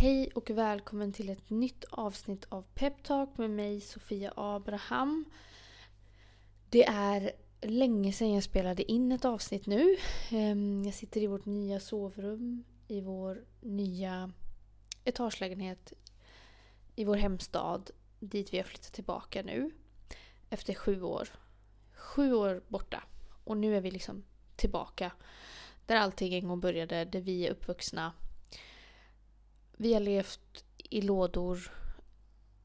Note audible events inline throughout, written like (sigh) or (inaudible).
Hej och välkommen till ett nytt avsnitt av Peptalk med mig Sofia Abraham. Det är länge sedan jag spelade in ett avsnitt nu. Ehm, jag sitter i vårt nya sovrum i vår nya etagelägenhet i vår hemstad dit vi har flyttat tillbaka nu. Efter sju år. Sju år borta. Och nu är vi liksom tillbaka där allting en gång började, där vi är uppvuxna vi har levt i lådor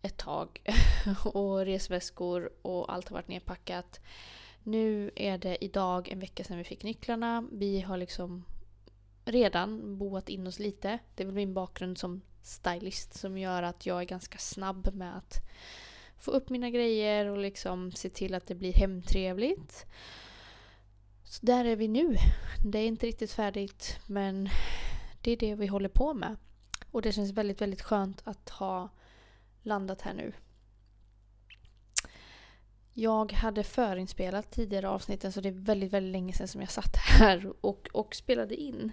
ett tag (laughs) och resväskor och allt har varit nedpackat. Nu är det idag en vecka sedan vi fick nycklarna. Vi har liksom redan boat in oss lite. Det är väl min bakgrund som stylist som gör att jag är ganska snabb med att få upp mina grejer och liksom se till att det blir hemtrevligt. Så där är vi nu. Det är inte riktigt färdigt men det är det vi håller på med. Och det känns väldigt, väldigt skönt att ha landat här nu. Jag hade förinspelat tidigare avsnitten så det är väldigt, väldigt länge sedan som jag satt här och, och spelade in.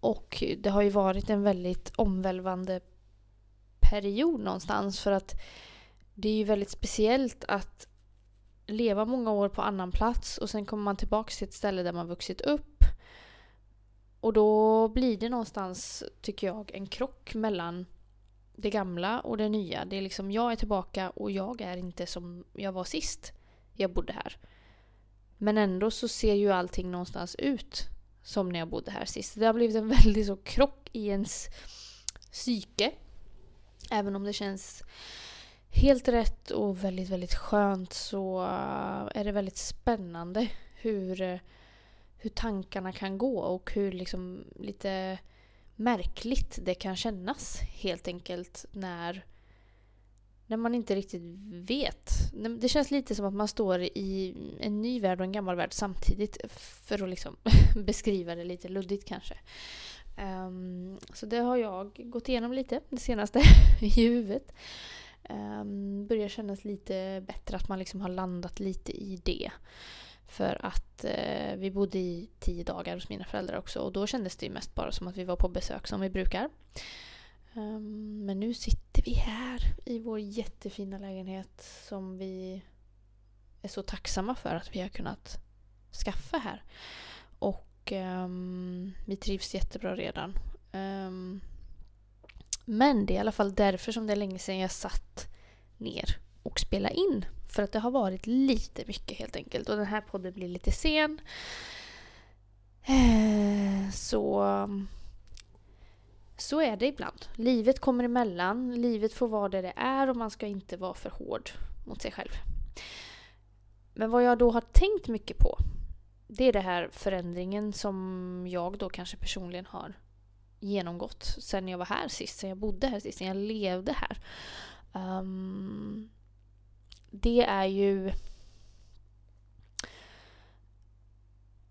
Och det har ju varit en väldigt omvälvande period någonstans för att det är ju väldigt speciellt att leva många år på annan plats och sen kommer man tillbaka till ett ställe där man vuxit upp och då blir det någonstans, tycker jag, en krock mellan det gamla och det nya. Det är liksom, jag är tillbaka och jag är inte som jag var sist jag bodde här. Men ändå så ser ju allting någonstans ut som när jag bodde här sist. Det har blivit en (laughs) väldig så krock i ens psyke. Även om det känns helt rätt och väldigt, väldigt skönt så äh, är det väldigt spännande hur hur tankarna kan gå och hur liksom lite märkligt det kan kännas helt enkelt när, när man inte riktigt vet. Det känns lite som att man står i en ny värld och en gammal värld samtidigt för att liksom (laughs) beskriva det lite luddigt kanske. Um, så det har jag gått igenom lite det senaste (laughs) i huvudet. Um, börjar kännas lite bättre att man liksom har landat lite i det. För att eh, vi bodde i tio dagar hos mina föräldrar också och då kändes det ju mest bara som att vi var på besök som vi brukar. Um, men nu sitter vi här i vår jättefina lägenhet som vi är så tacksamma för att vi har kunnat skaffa här. Och um, vi trivs jättebra redan. Um, men det är i alla fall därför som det är länge sedan jag satt ner och spela in. För att det har varit lite mycket helt enkelt. Och den här podden blir lite sen. Eh, så... Så är det ibland. Livet kommer emellan. Livet får vara det det är och man ska inte vara för hård mot sig själv. Men vad jag då har tänkt mycket på det är den här förändringen som jag då kanske personligen har genomgått sen jag var här sist, sen jag bodde här sist, sen jag levde här. Um, det är ju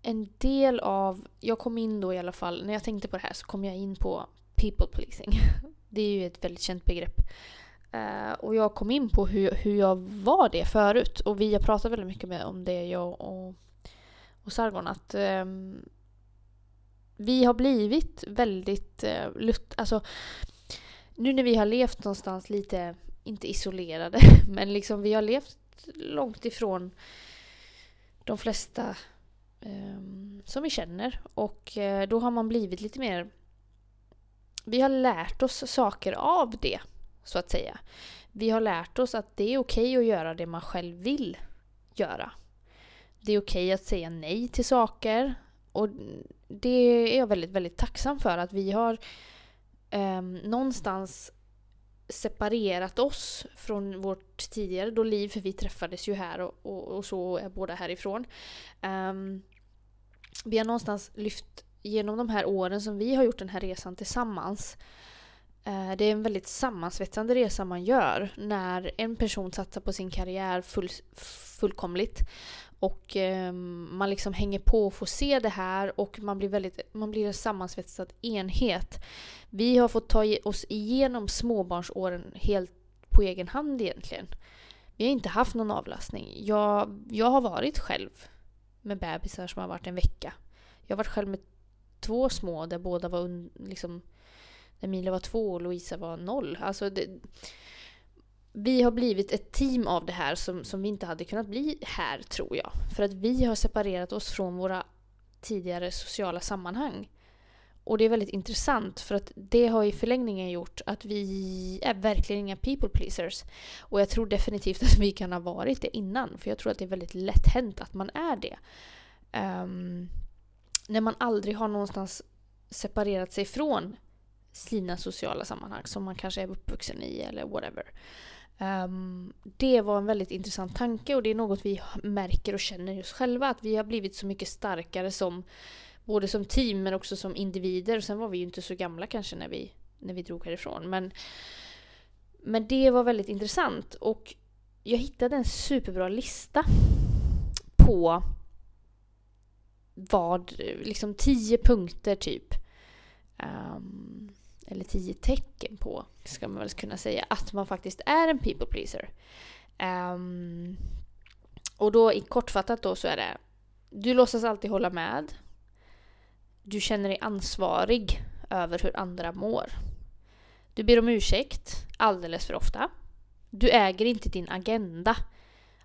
en del av, jag kom in då i alla fall, när jag tänkte på det här så kom jag in på people pleasing. (laughs) Det är ju ett väldigt känt begrepp. Uh, och jag kom in på hur, hur jag var det förut. Och vi har pratat väldigt mycket med, om det, jag och, och Sargon, att um, vi har blivit väldigt eh, uh, lut, alltså nu när vi har levt någonstans lite inte isolerade, (laughs) men liksom vi har levt långt ifrån de flesta eh, som vi känner. Och eh, då har man blivit lite mer... Vi har lärt oss saker av det, så att säga. Vi har lärt oss att det är okej att göra det man själv vill göra. Det är okej att säga nej till saker. Och det är jag väldigt, väldigt tacksam för att vi har eh, någonstans separerat oss från vårt tidigare då liv, för vi träffades ju här och, och, och så är båda härifrån. Um, vi har någonstans lyft genom de här åren som vi har gjort den här resan tillsammans. Eh, det är en väldigt sammansvetsande resa man gör när en person satsar på sin karriär full, fullkomligt och eh, man liksom hänger på och får se det här och man blir, väldigt, man blir en sammansvetsad enhet. Vi har fått ta oss igenom småbarnsåren helt på egen hand egentligen. Vi har inte haft någon avlastning. Jag, jag har varit själv med bebisar som har varit en vecka. Jag har varit själv med två små där båda var un, liksom, Emilia var två och Louisa var noll. Alltså det, vi har blivit ett team av det här som, som vi inte hade kunnat bli här tror jag. För att vi har separerat oss från våra tidigare sociala sammanhang. Och det är väldigt intressant för att det har i förlängningen gjort att vi är verkligen inga people pleasers. Och jag tror definitivt att vi kan ha varit det innan. För jag tror att det är väldigt lätt hänt att man är det. Um, när man aldrig har någonstans separerat sig från sina sociala sammanhang som man kanske är uppvuxen i eller whatever. Um, det var en väldigt intressant tanke och det är något vi märker och känner just själva. Att vi har blivit så mycket starkare som både som team men också som individer. och Sen var vi ju inte så gamla kanske när vi, när vi drog härifrån. Men, men det var väldigt intressant och jag hittade en superbra lista på vad, liksom tio punkter typ. Um, eller tio tecken på, ska man väl kunna säga, att man faktiskt är en people pleaser. Um, och då i kortfattat då så är det du låtsas alltid hålla med. Du känner dig ansvarig över hur andra mår. Du ber om ursäkt alldeles för ofta. Du äger inte din agenda.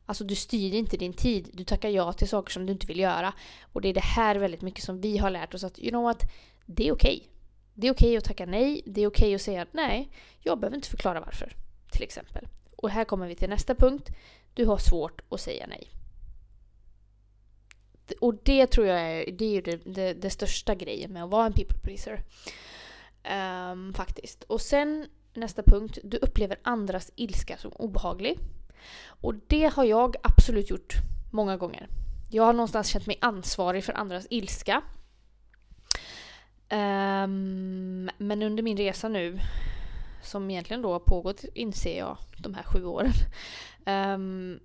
Alltså du styr inte din tid. Du tackar ja till saker som du inte vill göra. Och det är det här väldigt mycket som vi har lärt oss att, you know what? Det är okej. Okay. Det är okej okay att tacka nej. Det är okej okay att säga att nej, jag behöver inte förklara varför. Till exempel. Och här kommer vi till nästa punkt. Du har svårt att säga nej. Och det tror jag är, det är det, det, det största grejen med att vara en people pleaser. Um, faktiskt. Och sen nästa punkt. Du upplever andras ilska som obehaglig. Och det har jag absolut gjort många gånger. Jag har någonstans känt mig ansvarig för andras ilska. Um, men under min resa nu, som egentligen då har pågått, inser jag, de här sju åren. Um,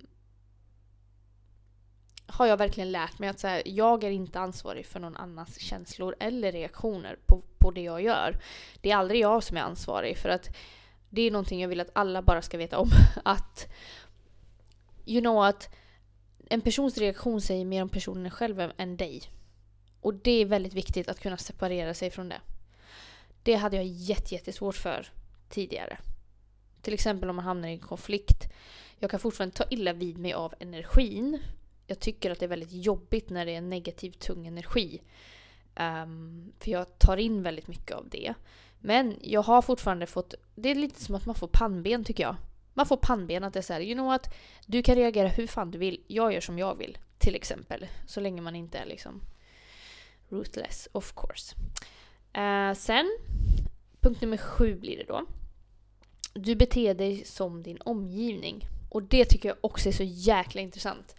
har jag verkligen lärt mig att så här, jag är inte ansvarig för någon annans känslor eller reaktioner på, på det jag gör. Det är aldrig jag som är ansvarig för att det är någonting jag vill att alla bara ska veta om. (laughs) Att you know att en persons reaktion säger mer om personen själv än dig. Och det är väldigt viktigt att kunna separera sig från det. Det hade jag jättesvårt för tidigare. Till exempel om man hamnar i en konflikt. Jag kan fortfarande ta illa vid mig av energin. Jag tycker att det är väldigt jobbigt när det är negativ tung energi. Um, för jag tar in väldigt mycket av det. Men jag har fortfarande fått, det är lite som att man får pannben tycker jag. Man får pannben att det är såhär, you know what? Du kan reagera hur fan du vill, jag gör som jag vill. Till exempel. Så länge man inte är liksom ruthless, of course. Uh, sen, punkt nummer sju blir det då. Du beter dig som din omgivning. Och det tycker jag också är så jäkla intressant.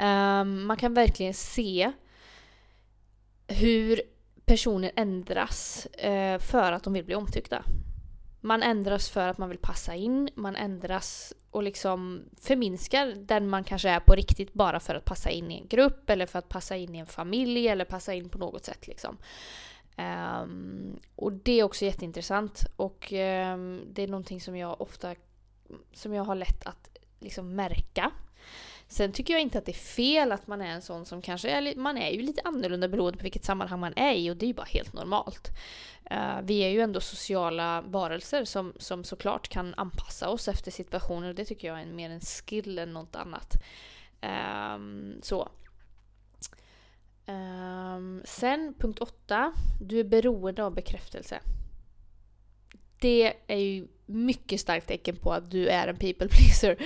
Um, man kan verkligen se hur personer ändras uh, för att de vill bli omtyckta. Man ändras för att man vill passa in, man ändras och liksom förminskar den man kanske är på riktigt bara för att passa in i en grupp eller för att passa in i en familj eller passa in på något sätt. Liksom. Um, och det är också jätteintressant och um, det är någonting som jag ofta som jag har lätt att liksom märka Sen tycker jag inte att det är fel att man är en sån som kanske är, man är ju lite annorlunda beroende på vilket sammanhang man är i och det är ju bara helt normalt. Uh, vi är ju ändå sociala varelser som, som såklart kan anpassa oss efter situationer och det tycker jag är mer en skill än något annat. Um, så. Um, sen punkt åtta. Du är beroende av bekräftelse. Det är ju mycket starkt tecken på att du är en people pleaser.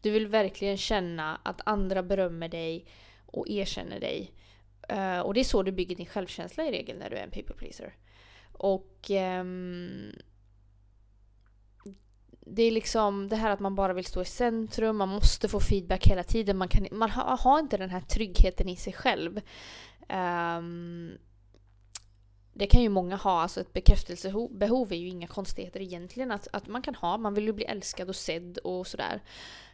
Du vill verkligen känna att andra berömmer dig och erkänner dig. Uh, och det är så du bygger din självkänsla i regel när du är en people pleaser. Och um, det är liksom det här att man bara vill stå i centrum, man måste få feedback hela tiden. Man, kan, man har, har inte den här tryggheten i sig själv. Um, det kan ju många ha, alltså ett bekräftelsebehov är ju inga konstigheter egentligen att, att man kan ha. Man vill ju bli älskad och sedd och sådär.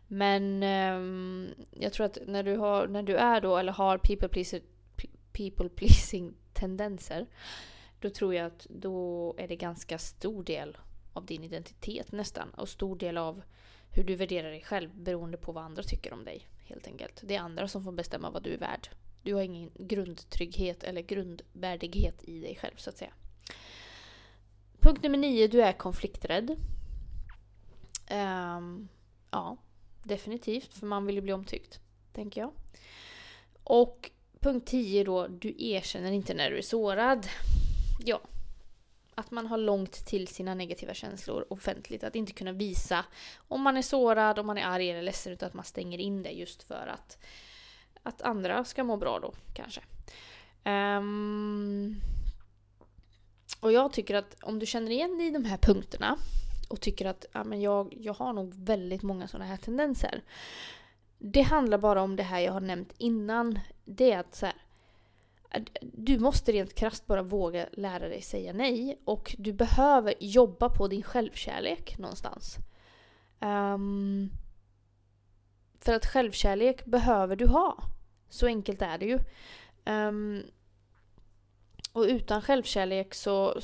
Men um, jag tror att när du, har, när du är då, eller har people, pleaser, people pleasing tendenser, då tror jag att då är det ganska stor del av din identitet nästan. Och stor del av hur du värderar dig själv beroende på vad andra tycker om dig. Helt enkelt. Det är andra som får bestämma vad du är värd. Du har ingen grundtrygghet eller grundvärdighet i dig själv så att säga. Punkt nummer nio, du är konflikträdd. Um, ja, definitivt, för man vill ju bli omtyckt, tänker jag. Och punkt 10 då, du erkänner inte när du är sårad. Ja. Att man har långt till sina negativa känslor offentligt. Att inte kunna visa om man är sårad, om man är arg eller ledsen. Utan att man stänger in det just för att, att andra ska må bra då, kanske. Um, och jag tycker att om du känner igen dig i de här punkterna och tycker att ja, men jag, jag har nog väldigt många sådana här tendenser. Det handlar bara om det här jag har nämnt innan. Det är att så här, du måste rent krasst bara våga lära dig säga nej. Och du behöver jobba på din självkärlek någonstans. Um, för att självkärlek behöver du ha. Så enkelt är det ju. Um, och utan självkärlek så,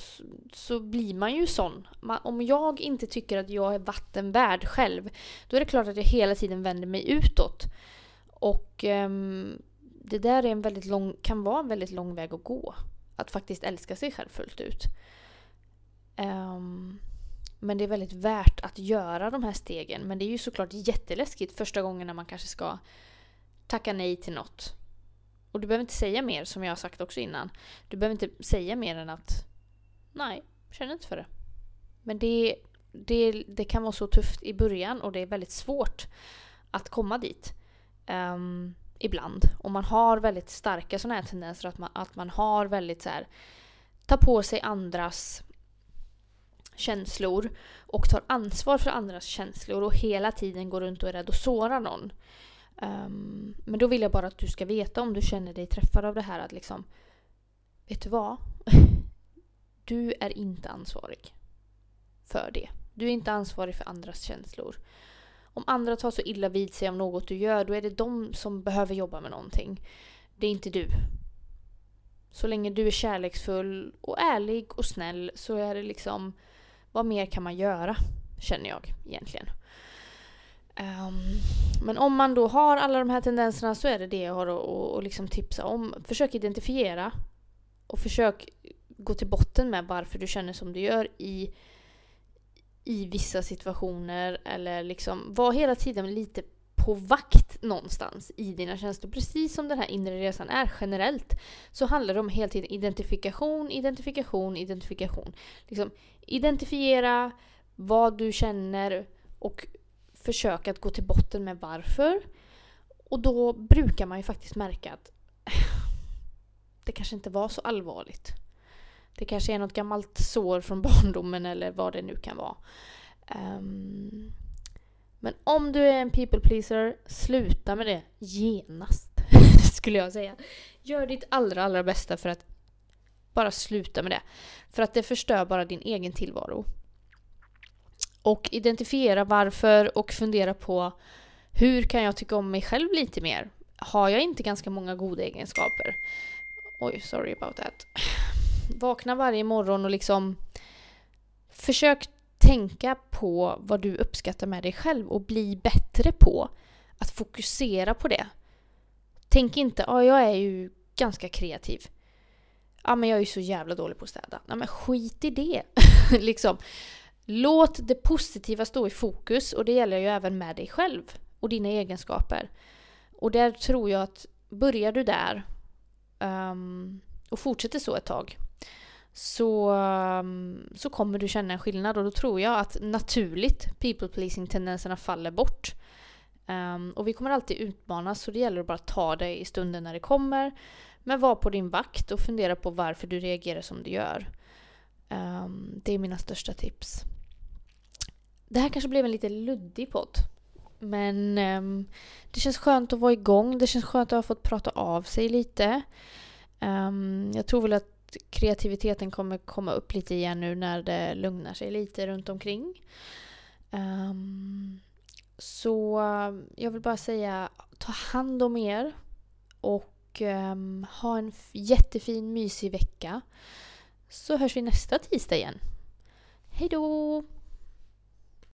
så blir man ju sån. Man, om jag inte tycker att jag är vattenvärd själv, då är det klart att jag hela tiden vänder mig utåt. Och um, det där är en väldigt lång, kan vara en väldigt lång väg att gå. Att faktiskt älska sig själv fullt ut. Um, men det är väldigt värt att göra de här stegen. Men det är ju såklart jätteläskigt första gången när man kanske ska tacka nej till något. Och du behöver inte säga mer som jag har sagt också innan. Du behöver inte säga mer än att nej, känner inte för det. Men det, det, det kan vara så tufft i början och det är väldigt svårt att komma dit. Um, ibland. Och man har väldigt starka sådana här tendenser att man, att man har väldigt så här tar på sig andras känslor och tar ansvar för andras känslor och hela tiden går runt och är rädd att såra någon. Um, men då vill jag bara att du ska veta om du känner dig träffad av det här att liksom Vet du vad? (laughs) Du är inte ansvarig för det. Du är inte ansvarig för andras känslor. Om andra tar så illa vid sig av något du gör, då är det de som behöver jobba med någonting. Det är inte du. Så länge du är kärleksfull och ärlig och snäll så är det liksom vad mer kan man göra? Känner jag egentligen. Um, men om man då har alla de här tendenserna så är det det jag har att, att liksom tipsa om. Försök identifiera och försök gå till botten med varför du känner som du gör i, i vissa situationer. Eller liksom var hela tiden lite på vakt någonstans i dina känslor. Precis som den här inre resan är generellt så handlar det om hela tiden identifikation, identifikation, identifikation. Liksom, identifiera vad du känner och försöka att gå till botten med varför. Och då brukar man ju faktiskt märka att (laughs) det kanske inte var så allvarligt. Det kanske är något gammalt sår från barndomen eller vad det nu kan vara. Um, men om du är en people pleaser, sluta med det genast. (laughs) skulle jag säga. Gör ditt allra, allra bästa för att bara sluta med det. För att det förstör bara din egen tillvaro. Och identifiera varför och fundera på hur kan jag tycka om mig själv lite mer? Har jag inte ganska många goda egenskaper? Oj, sorry about that. Vakna varje morgon och liksom försök tänka på vad du uppskattar med dig själv och bli bättre på att fokusera på det. Tänk inte, ja jag är ju ganska kreativ. Ja men jag är ju så jävla dålig på att städa. Nej men skit i det. (laughs) liksom. Låt det positiva stå i fokus och det gäller ju även med dig själv och dina egenskaper. Och där tror jag att börjar du där um, och fortsätter så ett tag så, um, så kommer du känna en skillnad och då tror jag att naturligt people pleasing tendenserna faller bort. Um, och vi kommer alltid utmanas så det gäller att bara ta det i stunden när det kommer. Men var på din vakt och fundera på varför du reagerar som du gör. Um, det är mina största tips. Det här kanske blev en lite luddig podd. Men um, det känns skönt att vara igång. Det känns skönt att ha fått prata av sig lite. Um, jag tror väl att kreativiteten kommer komma upp lite igen nu när det lugnar sig lite runt omkring. Um, så jag vill bara säga, ta hand om er. Och ha en jättefin mysig vecka. Så hörs vi nästa tisdag igen. Hejdå!